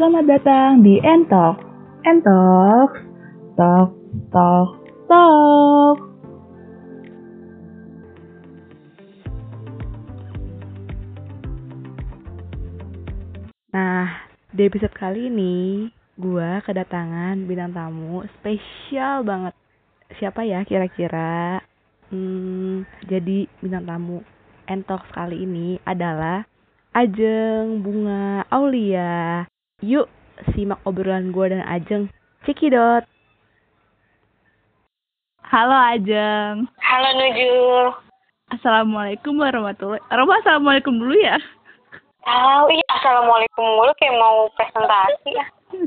Selamat datang di Entok. Entok. Tok, tok, tok. Nah, di episode kali ini, gua kedatangan bintang tamu spesial banget. Siapa ya kira-kira? Hmm, jadi bintang tamu Entok kali ini adalah Ajeng Bunga Aulia. Yuk, simak obrolan gue dan Ajeng. Cekidot. Halo Ajeng. Halo Nuju. Assalamualaikum warahmatullahi Roma assalamualaikum dulu ya. Oh iya, assalamualaikum mulu kayak mau presentasi ya.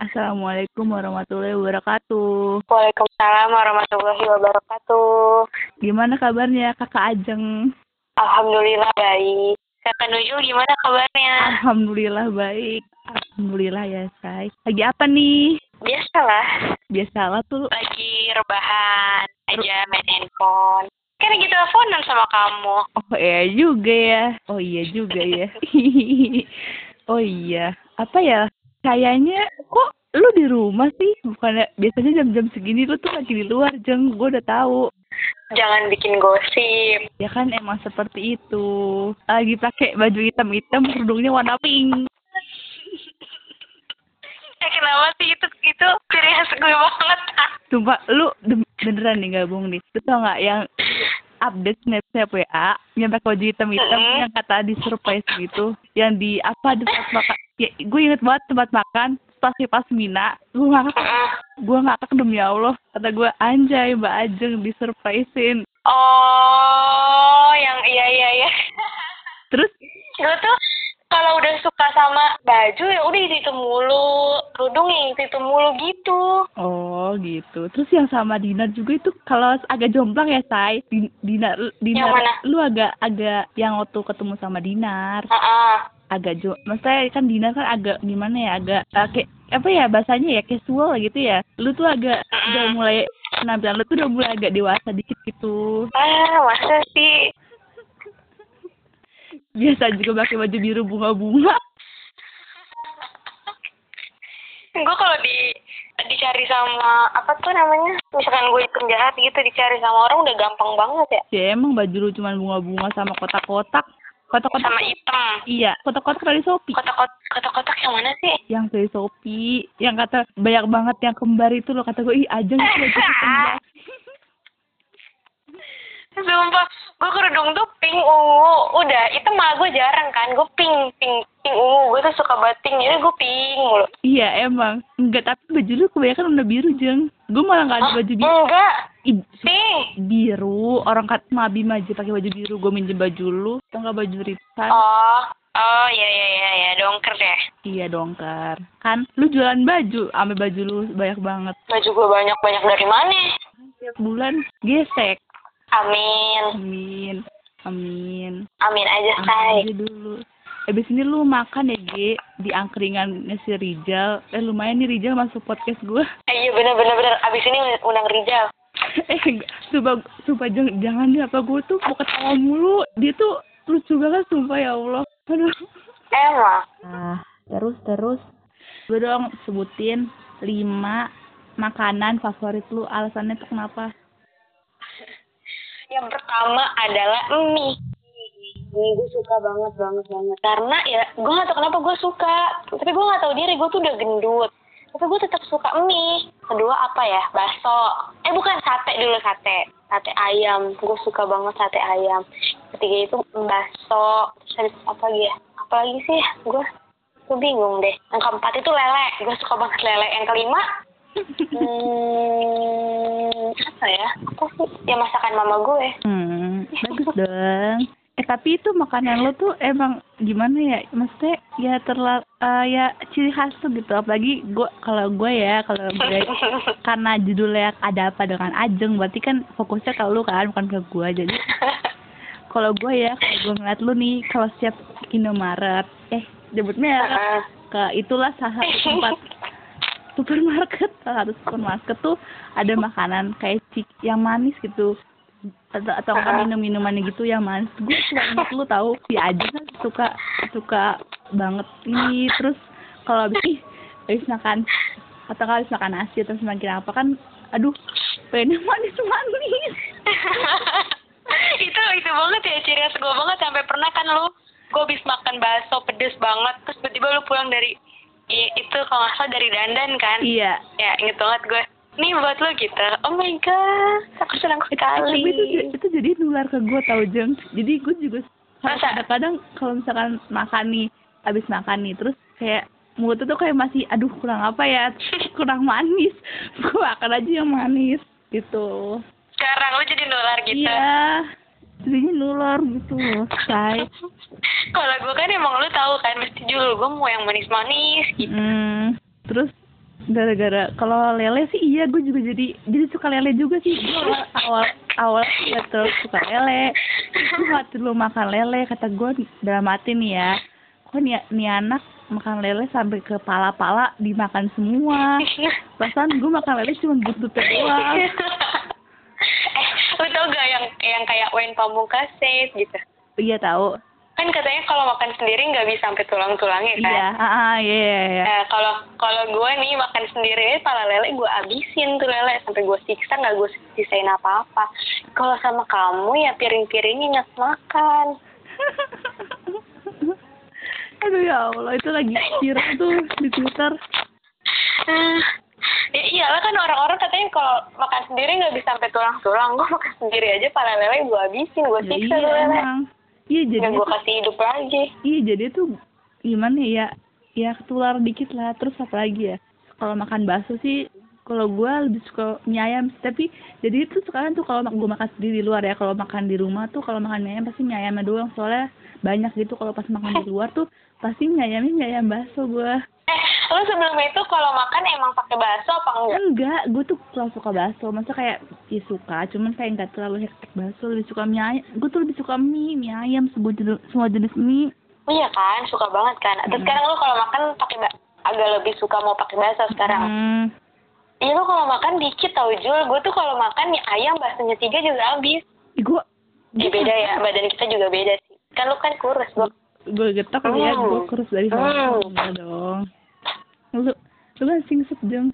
Assalamualaikum warahmatullahi wabarakatuh. Waalaikumsalam warahmatullahi wabarakatuh. Gimana kabarnya kakak Ajeng? Alhamdulillah baik. Kakak Nuju gimana kabarnya? Alhamdulillah baik. Alhamdulillah ya say. Lagi apa nih? Biasalah, Biasalah tuh. lagi rebahan aja main handphone. Kan lagi teleponan sama kamu. Oh iya juga ya. Oh iya juga ya. oh iya. Apa ya? Kayaknya kok lu di rumah sih? Bukannya biasanya jam-jam segini lu tuh lagi di luar, Jeng. Gue udah tahu. Jangan bikin gosip. Ya kan emang seperti itu. Lagi pakai baju hitam-hitam, kerudungnya warna pink. Eh kenapa sih itu itu ciri khas gue banget. Sumpah, lu beneran nih gabung nih. Lu tau gak yang update snapchat WA yang pakai baju hitam-hitam Mm-mm. yang kata di surprise gitu yang di apa di tempat makan ya gue inget banget tempat makan pas pas Mina gue ngakak Mm-mm. gue ngakak demi Allah kata gue anjay Mbak Ajeng di surprisein Oh, yang iya iya iya. terus gue tuh kalau udah suka sama baju ya udah itu, mulu kerudung yang itu, mulu gitu oh gitu terus yang sama Dinar juga itu kalau agak jomplang ya say Din- Dinar Dinar Yang mana? lu agak agak yang waktu ketemu sama Dinar Heeh. Agak jo maksudnya kan Dina kan agak gimana ya agak eh, kayak apa ya bahasanya ya casual gitu ya. Lu tuh agak udah mulai penampilan lu tuh udah mulai agak dewasa dikit gitu. Ah masa sih? Biasa juga pakai baju biru bunga-bunga. Gue kalau di dicari sama apa tuh namanya misalkan gue penjahat gitu dicari sama orang udah gampang banget ya. Ya emang baju lu cuma bunga-bunga sama kotak-kotak kotak-kotak sama hitam iya kotak-kotak dari Shopee kotak-kotak kotak-kotak yang mana sih yang dari Shopee yang kata banyak banget yang kembar itu loh kata gue ih ajeng itu baju kembar Sumpah, gue kerudung tuh pink ungu. Udah, itu malah gue jarang kan. Gue pink, pink, pink ungu. Gue tuh suka banget pink. Jadi gue pink mulu. iya emang enggak tapi baju lu kebanyakan warna biru jeng gue malah nggak ada baju biru Enggak. Biru orang kat Mabi aja pakai baju biru gue minjem baju lu atau nggak baju Ritsan Oh, oh ya ya ya ya, dongker deh. iya dongkar kan lu jualan baju ambil baju lu banyak banget Baju gue banyak-banyak dari mana? tiap bulan gesek Amin. amin amin Amin aja, Amin say. aja dulu Abis ini lu makan ya, Ge, di angkringannya si Rijal. Eh, lumayan nih Rijal masuk podcast gue. Eh, iya bener bener bener. Abis ini undang Rizal. Eh. Sumpah, sumpah jangan, jangan deh, apa gue tuh mau ketawa mulu. Dia tuh lucu banget, sumpah ya Allah. Aduh. Emang. Nah, terus terus gue dong sebutin lima makanan favorit lu alasannya tuh kenapa Yang pertama adalah mie. Mie gue suka banget banget banget. Karena ya gue gak tau kenapa gue suka. Tapi gue gak tahu diri gue tuh udah gendut. Tapi gue tetap suka mie. Kedua apa ya? Bakso. Eh bukan sate dulu sate. Sate ayam. Gue suka banget sate ayam. Ketiga itu bakso. Terus apa lagi ya? Apa lagi sih? Gue gue bingung deh. Yang keempat itu lele. Gue suka banget lele. Yang kelima Hmm, apa ya? Apa sih? Ya masakan mama gue. hmm bagus dong eh tapi itu makanan lo tuh emang gimana ya? Maksudnya ya terlalu ya ciri khas tuh gitu. Apalagi gue kalau gue ya kalau gue karena judulnya ada apa dengan Ajeng berarti kan fokusnya ke lu kan bukan ke gue jadi kalau gue ya kalau gue ngeliat lu nih kalau setiap Indomaret eh debutnya ya ke itulah salah satu tempat supermarket salah satu supermarket tuh ada makanan kayak cik yang manis gitu atau atau kan Ah. minum minumannya gitu yang manis gue suka inget lu tahu si Ajeng kan suka suka banget ini terus kalau habis ih habis makan atau kalau habis makan nasi terus makin apa kan aduh pengen manis manis. Itu itu banget ya ciri khas gue banget sampai pernah kan lu gue habis makan bakso pedes banget terus tiba-tiba lu pulang dari itu kalau nggak salah dari dandan kan? Iya. Ya inget banget gue nih buat lu gitu. Oh my god aku senang tapi sekali itu itu jadi nular ke gue tau jeng. Jadi gue juga kadang-kadang kalau misalkan makan nih habis makan nih terus kayak mulut tuh kayak masih aduh kurang apa ya? Kurang manis. Gue makan aja yang manis gitu. Sekarang lu jadi nular gitu? Iya. Jadinya nular gitu say. Kalau gue kan emang lu tahu kan mesti dulu gue mau yang manis-manis gitu. Hmm, terus gara-gara kalau lele sih iya gue juga jadi jadi suka lele juga sih. Gue awal awal ya terus suka lele. Gue gak dulu makan lele kata gue dalam hati nih ya. Kok nih, nih anak makan lele sampai ke pala-pala dimakan semua. Perasaan gue makan lele cuma buntutnya doang. Eh lu tau gak yang yang kayak Wayne Pamungkas gitu? Iya tahu kan katanya kalau makan sendiri nggak bisa sampai tulang-tulangnya kan iya ah ah, iya iya iya Nah, kalau kalau gue nih makan sendiri pala lele gue abisin tuh lele sampai gue siksa nggak gue sisain apa-apa. Kalau sama kamu ya piring-piringnya ingat makan. aduh ya Allah itu lagi viral tuh di Twitter Hmm, ya iyalah kan orang-orang katanya kalau makan sendiri nggak bisa sampai tulang-tulang. Gue makan sendiri aja pala lele gue abisin, gue ya, siksa iya tuh lele. emang iya jadi gue kasih hidup lagi. Iya jadi tuh gimana ya? Ya ketular dikit lah. Terus apa lagi ya? Kalau makan bakso sih kalau gue lebih suka mie ayam tapi jadi itu sekarang tuh kalau gue makan sendiri di luar ya kalau makan di rumah tuh kalau makan mie ayam pasti mie ayamnya doang. Soalnya banyak gitu kalau pas makan di luar tuh pasti mie ayamnya mie ayam bakso gue Eh, lo sebelum itu kalau makan emang pakai bakso apa enggak? enggak gue tuh selalu suka bakso masa kayak ya suka cuman kayak nggak terlalu hektik bakso lebih suka mie ayam gue tuh lebih suka mie mie ayam semua jenis semua jenis mie Iya kan, suka banget kan. Terus Hmm. sekarang lo kalau makan pakai agak lebih suka mau pakai bakso sekarang. hmm, Iya lo kalau makan dikit tau Jul, gue tuh kalau makan mie ayam baksonya tiga juga habis. gue Ya beda ya, badan kita juga beda sih. Kan lo kan kurus, gue. gue getok kali ya gue kurus dari sana enggak dong lu lu kan singset jeng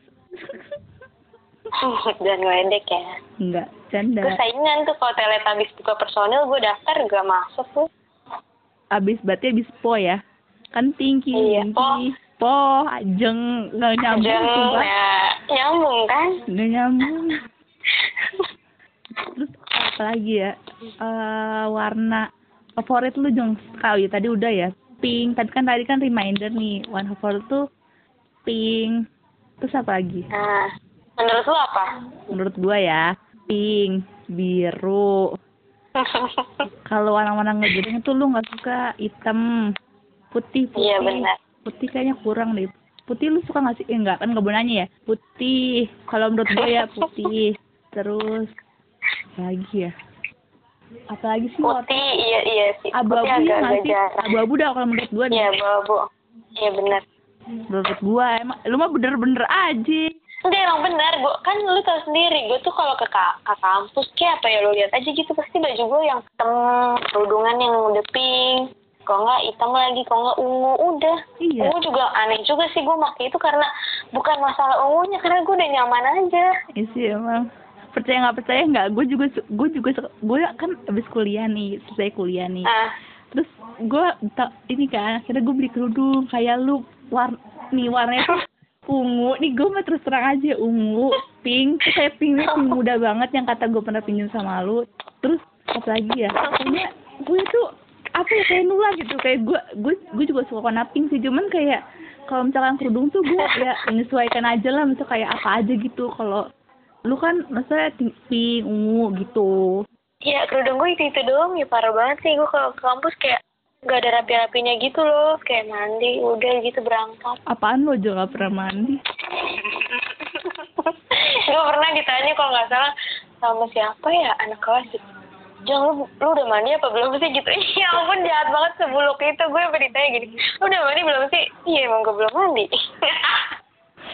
Dan ngeledek ya. enggak canda. Gue saingan tuh kalau teletabis buka personil, gue daftar gak masuk tuh. abis berarti abis po ya? Kan tinggi Iya, tinggi. po. Ajeng nggak nyambung Jeng, sumpah ya, nyambung kan? nggak nyambung. Terus apa lagi ya? Eh warna favorit lu jeng kau ya tadi udah ya? Pink tapi kan tadi kan reminder nih warna favorit tuh pink. Terus apa lagi? Nah, menurut lo apa? menurut gua ya pink biru. Kalau warna-warna ngejreng itu lu nggak suka hitam putih putih. Iya benar. putih kayaknya kurang deh. Putih lu suka nggak sih? Eh, enggak kan nggak nanya ya. Putih. Kalau menurut gue ya putih. Terus apa lagi ya? Apa lagi sih Putih, iya iya sih. abu-abu ya nggak sih? abu-abu dah kalau menurut gue Iya, abu-abu. Iya benar. Menurut gua emang lu mah bener-bener aja Enggak emang benar, gua kan lu tau sendiri, gue tuh kalau ke, ka ke kampus kayak apa ya lu lihat aja gitu pasti baju gue yang hitam, kerudungan yang udah pink, kalau nggak hitam lagi, kalau nggak ungu, udah. Iya. Ungu juga aneh juga sih gue pakai itu karena bukan masalah ungunya, karena gue udah nyaman aja. Iya sih emang percaya nggak percaya nggak gue juga gue juga gue kan habis kuliah nih selesai kuliah nih Ah, terus gue ini kan akhirnya gue beli kerudung kayak lu war nih warnanya tuh ungu. Nih gue mah terus terang aja ungu pink. Terus kayak pinknya pink muda banget yang kata gue pernah pinjam sama lu. Terus apa lagi ya pokoknya gue tuh apa ya kayak nular gitu. Kayak gue gue gue juga suka warna pink sih. Cuman kayak kalau misalkan kerudung tuh gue ya menyesuaikan aja lah. Misalnya kayak apa aja gitu. Kalau lu kan maksudnya pink ungu gitu. Iya kerudung gue itu itu doang ya. Parah banget sih. Gue kalau ke kampus kayak nggak ada rapi-rapinya gitu loh, kayak mandi, udah gitu berangkat. apaan lo juga gak pernah mandi gue pernah ditanya kalau nggak salah sama siapa ya anak kelas gitu Jang, lu, lu udah mandi apa belum sih gitu? Ya ampun jahat banget sebuluk itu gue ditanya gini, lu udah mandi belum sih? Iya emang gue belum mandi.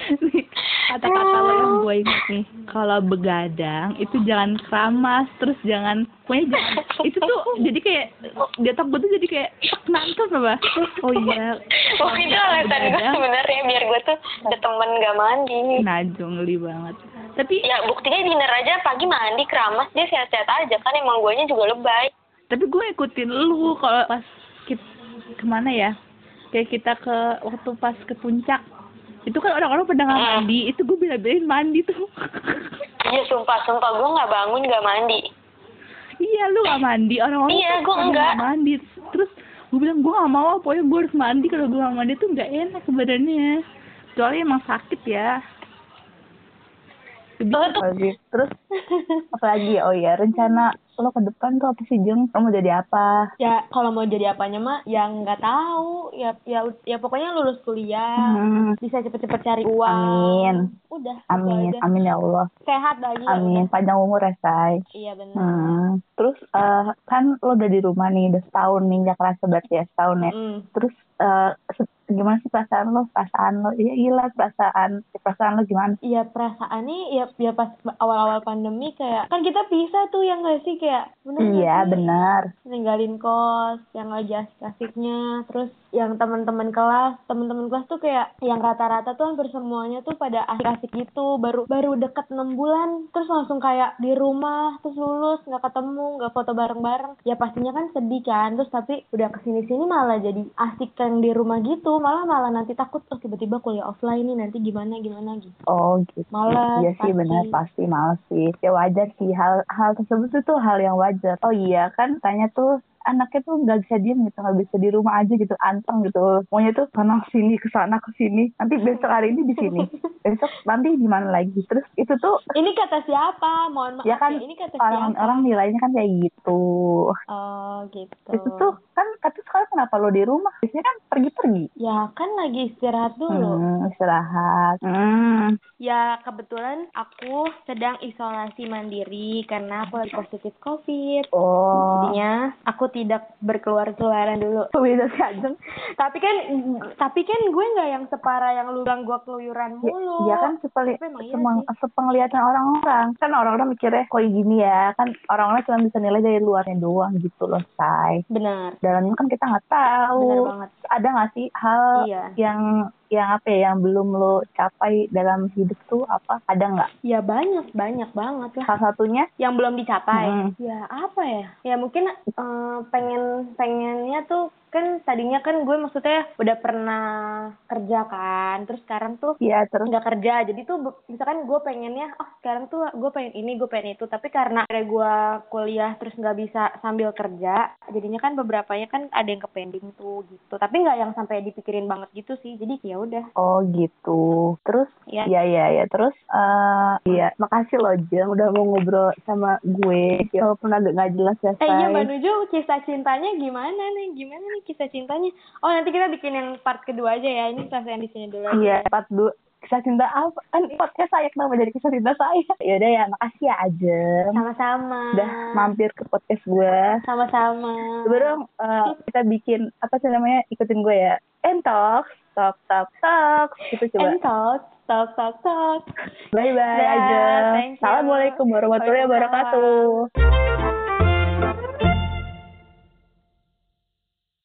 kata-kata lo yang gue inget nih kalau begadang itu jangan keramas terus jangan pokoknya jangan. Itu tuh jadi kayak di otak gue tuh jadi kayak nangkep apa? Oh iya. Oh itu alasan gue sebenarnya biar gue tuh ada temen gak mandi. najong geli banget. Tapi Ya buktinya dinner aja pagi mandi keramas dia sehat-sehat aja kan emang guanya juga lebay. tapi gue ikutin lu kalau pas kita ke mana ya? Kayak kita ke waktu pas ke puncak itu kan orang-orang pada nggak Hmm. mandi. Itu gue bela-belain mandi tuh. Iya sumpah sumpah gue nggak bangun nggak mandi. iya lu nggak mandi. Orang-orang Iya, enggak. nggak. mandi. Terus gue bilang gue nggak mau pokoknya gue harus mandi. Kalau gue nggak mandi tuh nggak enak badannya kecuali emang sakit ya Lebih-. Terus apalagi oh ya rencana lo ke depan tuh apa sih Jeng? Lo mau jadi apa? ya kalau mau jadi apanya mah yang nggak tahu ya ya ya pokoknya lulus kuliah Hmm, bisa cepet-cepet cari uang Amin. udah itu Amin, aja. amin ya Allah. sehat lagi ya Amin. udah. Panjang umur ya, Say. iya benar Hmm. Terus eh, kan lo udah di rumah nih udah setahun nih nggak kerasa berarti ya setahun ya. Mm. Terus se- gimana sih perasaan lo? Perasaan lo? Iya gila perasaan perasaan lo gimana? Iya perasaannya ya ya pas awal-awal pandemi kayak kan kita pisah tuh yang nggak sih kayak bener Iya sih? benar. ninggalin kos yang lagi asik-asiknya terus yang teman-teman kelas teman-teman kelas tuh kayak yang rata-rata tuh hampir semuanya tuh pada asik-asik gitu baru baru deket enam bulan terus langsung kayak di rumah terus lulus nggak ketemu nggak foto bareng-bareng ya pastinya kan sedih kan terus tapi udah ke sini-sini malah jadi asik yang di rumah gitu malah malah nanti takut oh tiba-tiba kuliah offline nih nanti gimana gimana gitu Oh gitu. Males, Iya sih benar pasti males sih. Ya wajar sih hal hal tersebut itu hal yang wajar. Oh iya kan tanya tuh anaknya tuh nggak bisa diem gitu nggak bisa di rumah aja gitu anteng gitu. Maunya tuh sana sini ke sana ke sini nanti besok hari ini di sini. Besok nanti di mana lagi? Terus itu tuh ini kata siapa? Mohon maaf Ya kan, ini kata siapa? orang-orang nilainya kan kayak gitu. Oh gitu. Itu tuh kan tapi sekarang kenapa lo di rumah? Biasanya kan pergi-pergi. Ya kan lagi istirahat dulu. hmm, istirahat. Hmm. Ya kebetulan aku sedang isolasi mandiri karena aku lagi positif COVID. oh. Jadinya aku tidak berkeluar-keluaran dulu. beda sih Ajeng Tapi kan tapi kan gue nggak yang separah yang lu bilang gue keluyuran Ya, mulu. ya kan sepeli, iya semang, sih. sepenglihatan orang-orang kan orang-orang mikirnya kok gini ya kan orang-orang cuma bisa nilai dari luarnya doang gitu loh say Benar. dalamnya kan kita nggak tahu Benar banget. ada nggak sih hal Iya. yang yang apa ya yang belum lo capai dalam hidup tuh apa ada nggak Ya banyak banyak banget lah. salah satunya Yang belum dicapai. Hmm. Ya apa ya? Ya mungkin eh, pengen pengennya tuh kan tadinya kan gue maksudnya udah pernah kerja kan terus sekarang tuh ya terus? nggak kerja. Jadi tuh misalkan gue pengennya oh sekarang tuh gue pengen ini gue pengen itu. Tapi karena kayak gue kuliah terus nggak bisa sambil kerja jadinya kan beberapa nya kan ada yang ke pending tuh gitu. Tapi nggak yang sampai dipikirin banget gitu sih. Jadi ya udah. Oh gitu. Terus? Ya ya ya ya terus eh iya makasih loh Jeng udah mau ngobrol sama gue. Walaupun agak nggak jelas ya eh iya Say. mbak Nuju kisah cintanya gimana nih? Gimana nih kisah cintanya oh nanti kita bikin yang part kedua aja ya ini selesai di sini dulu Iya, part dua kisah cinta apa? Kan podcast saya kenapa jadi kisah cinta saya? Yaudah ya, makasih ya Ajeng. sama-sama Udah mampir ke podcast gue. sama-sama Coba dong eh, kita bikin apa sih namanya? Ikutin gue ya. Entok, talk, talk, talk. Gitu coba. and talk talk talk Bye bye you. Assalamualaikum warahmatullahi wabarakatuh.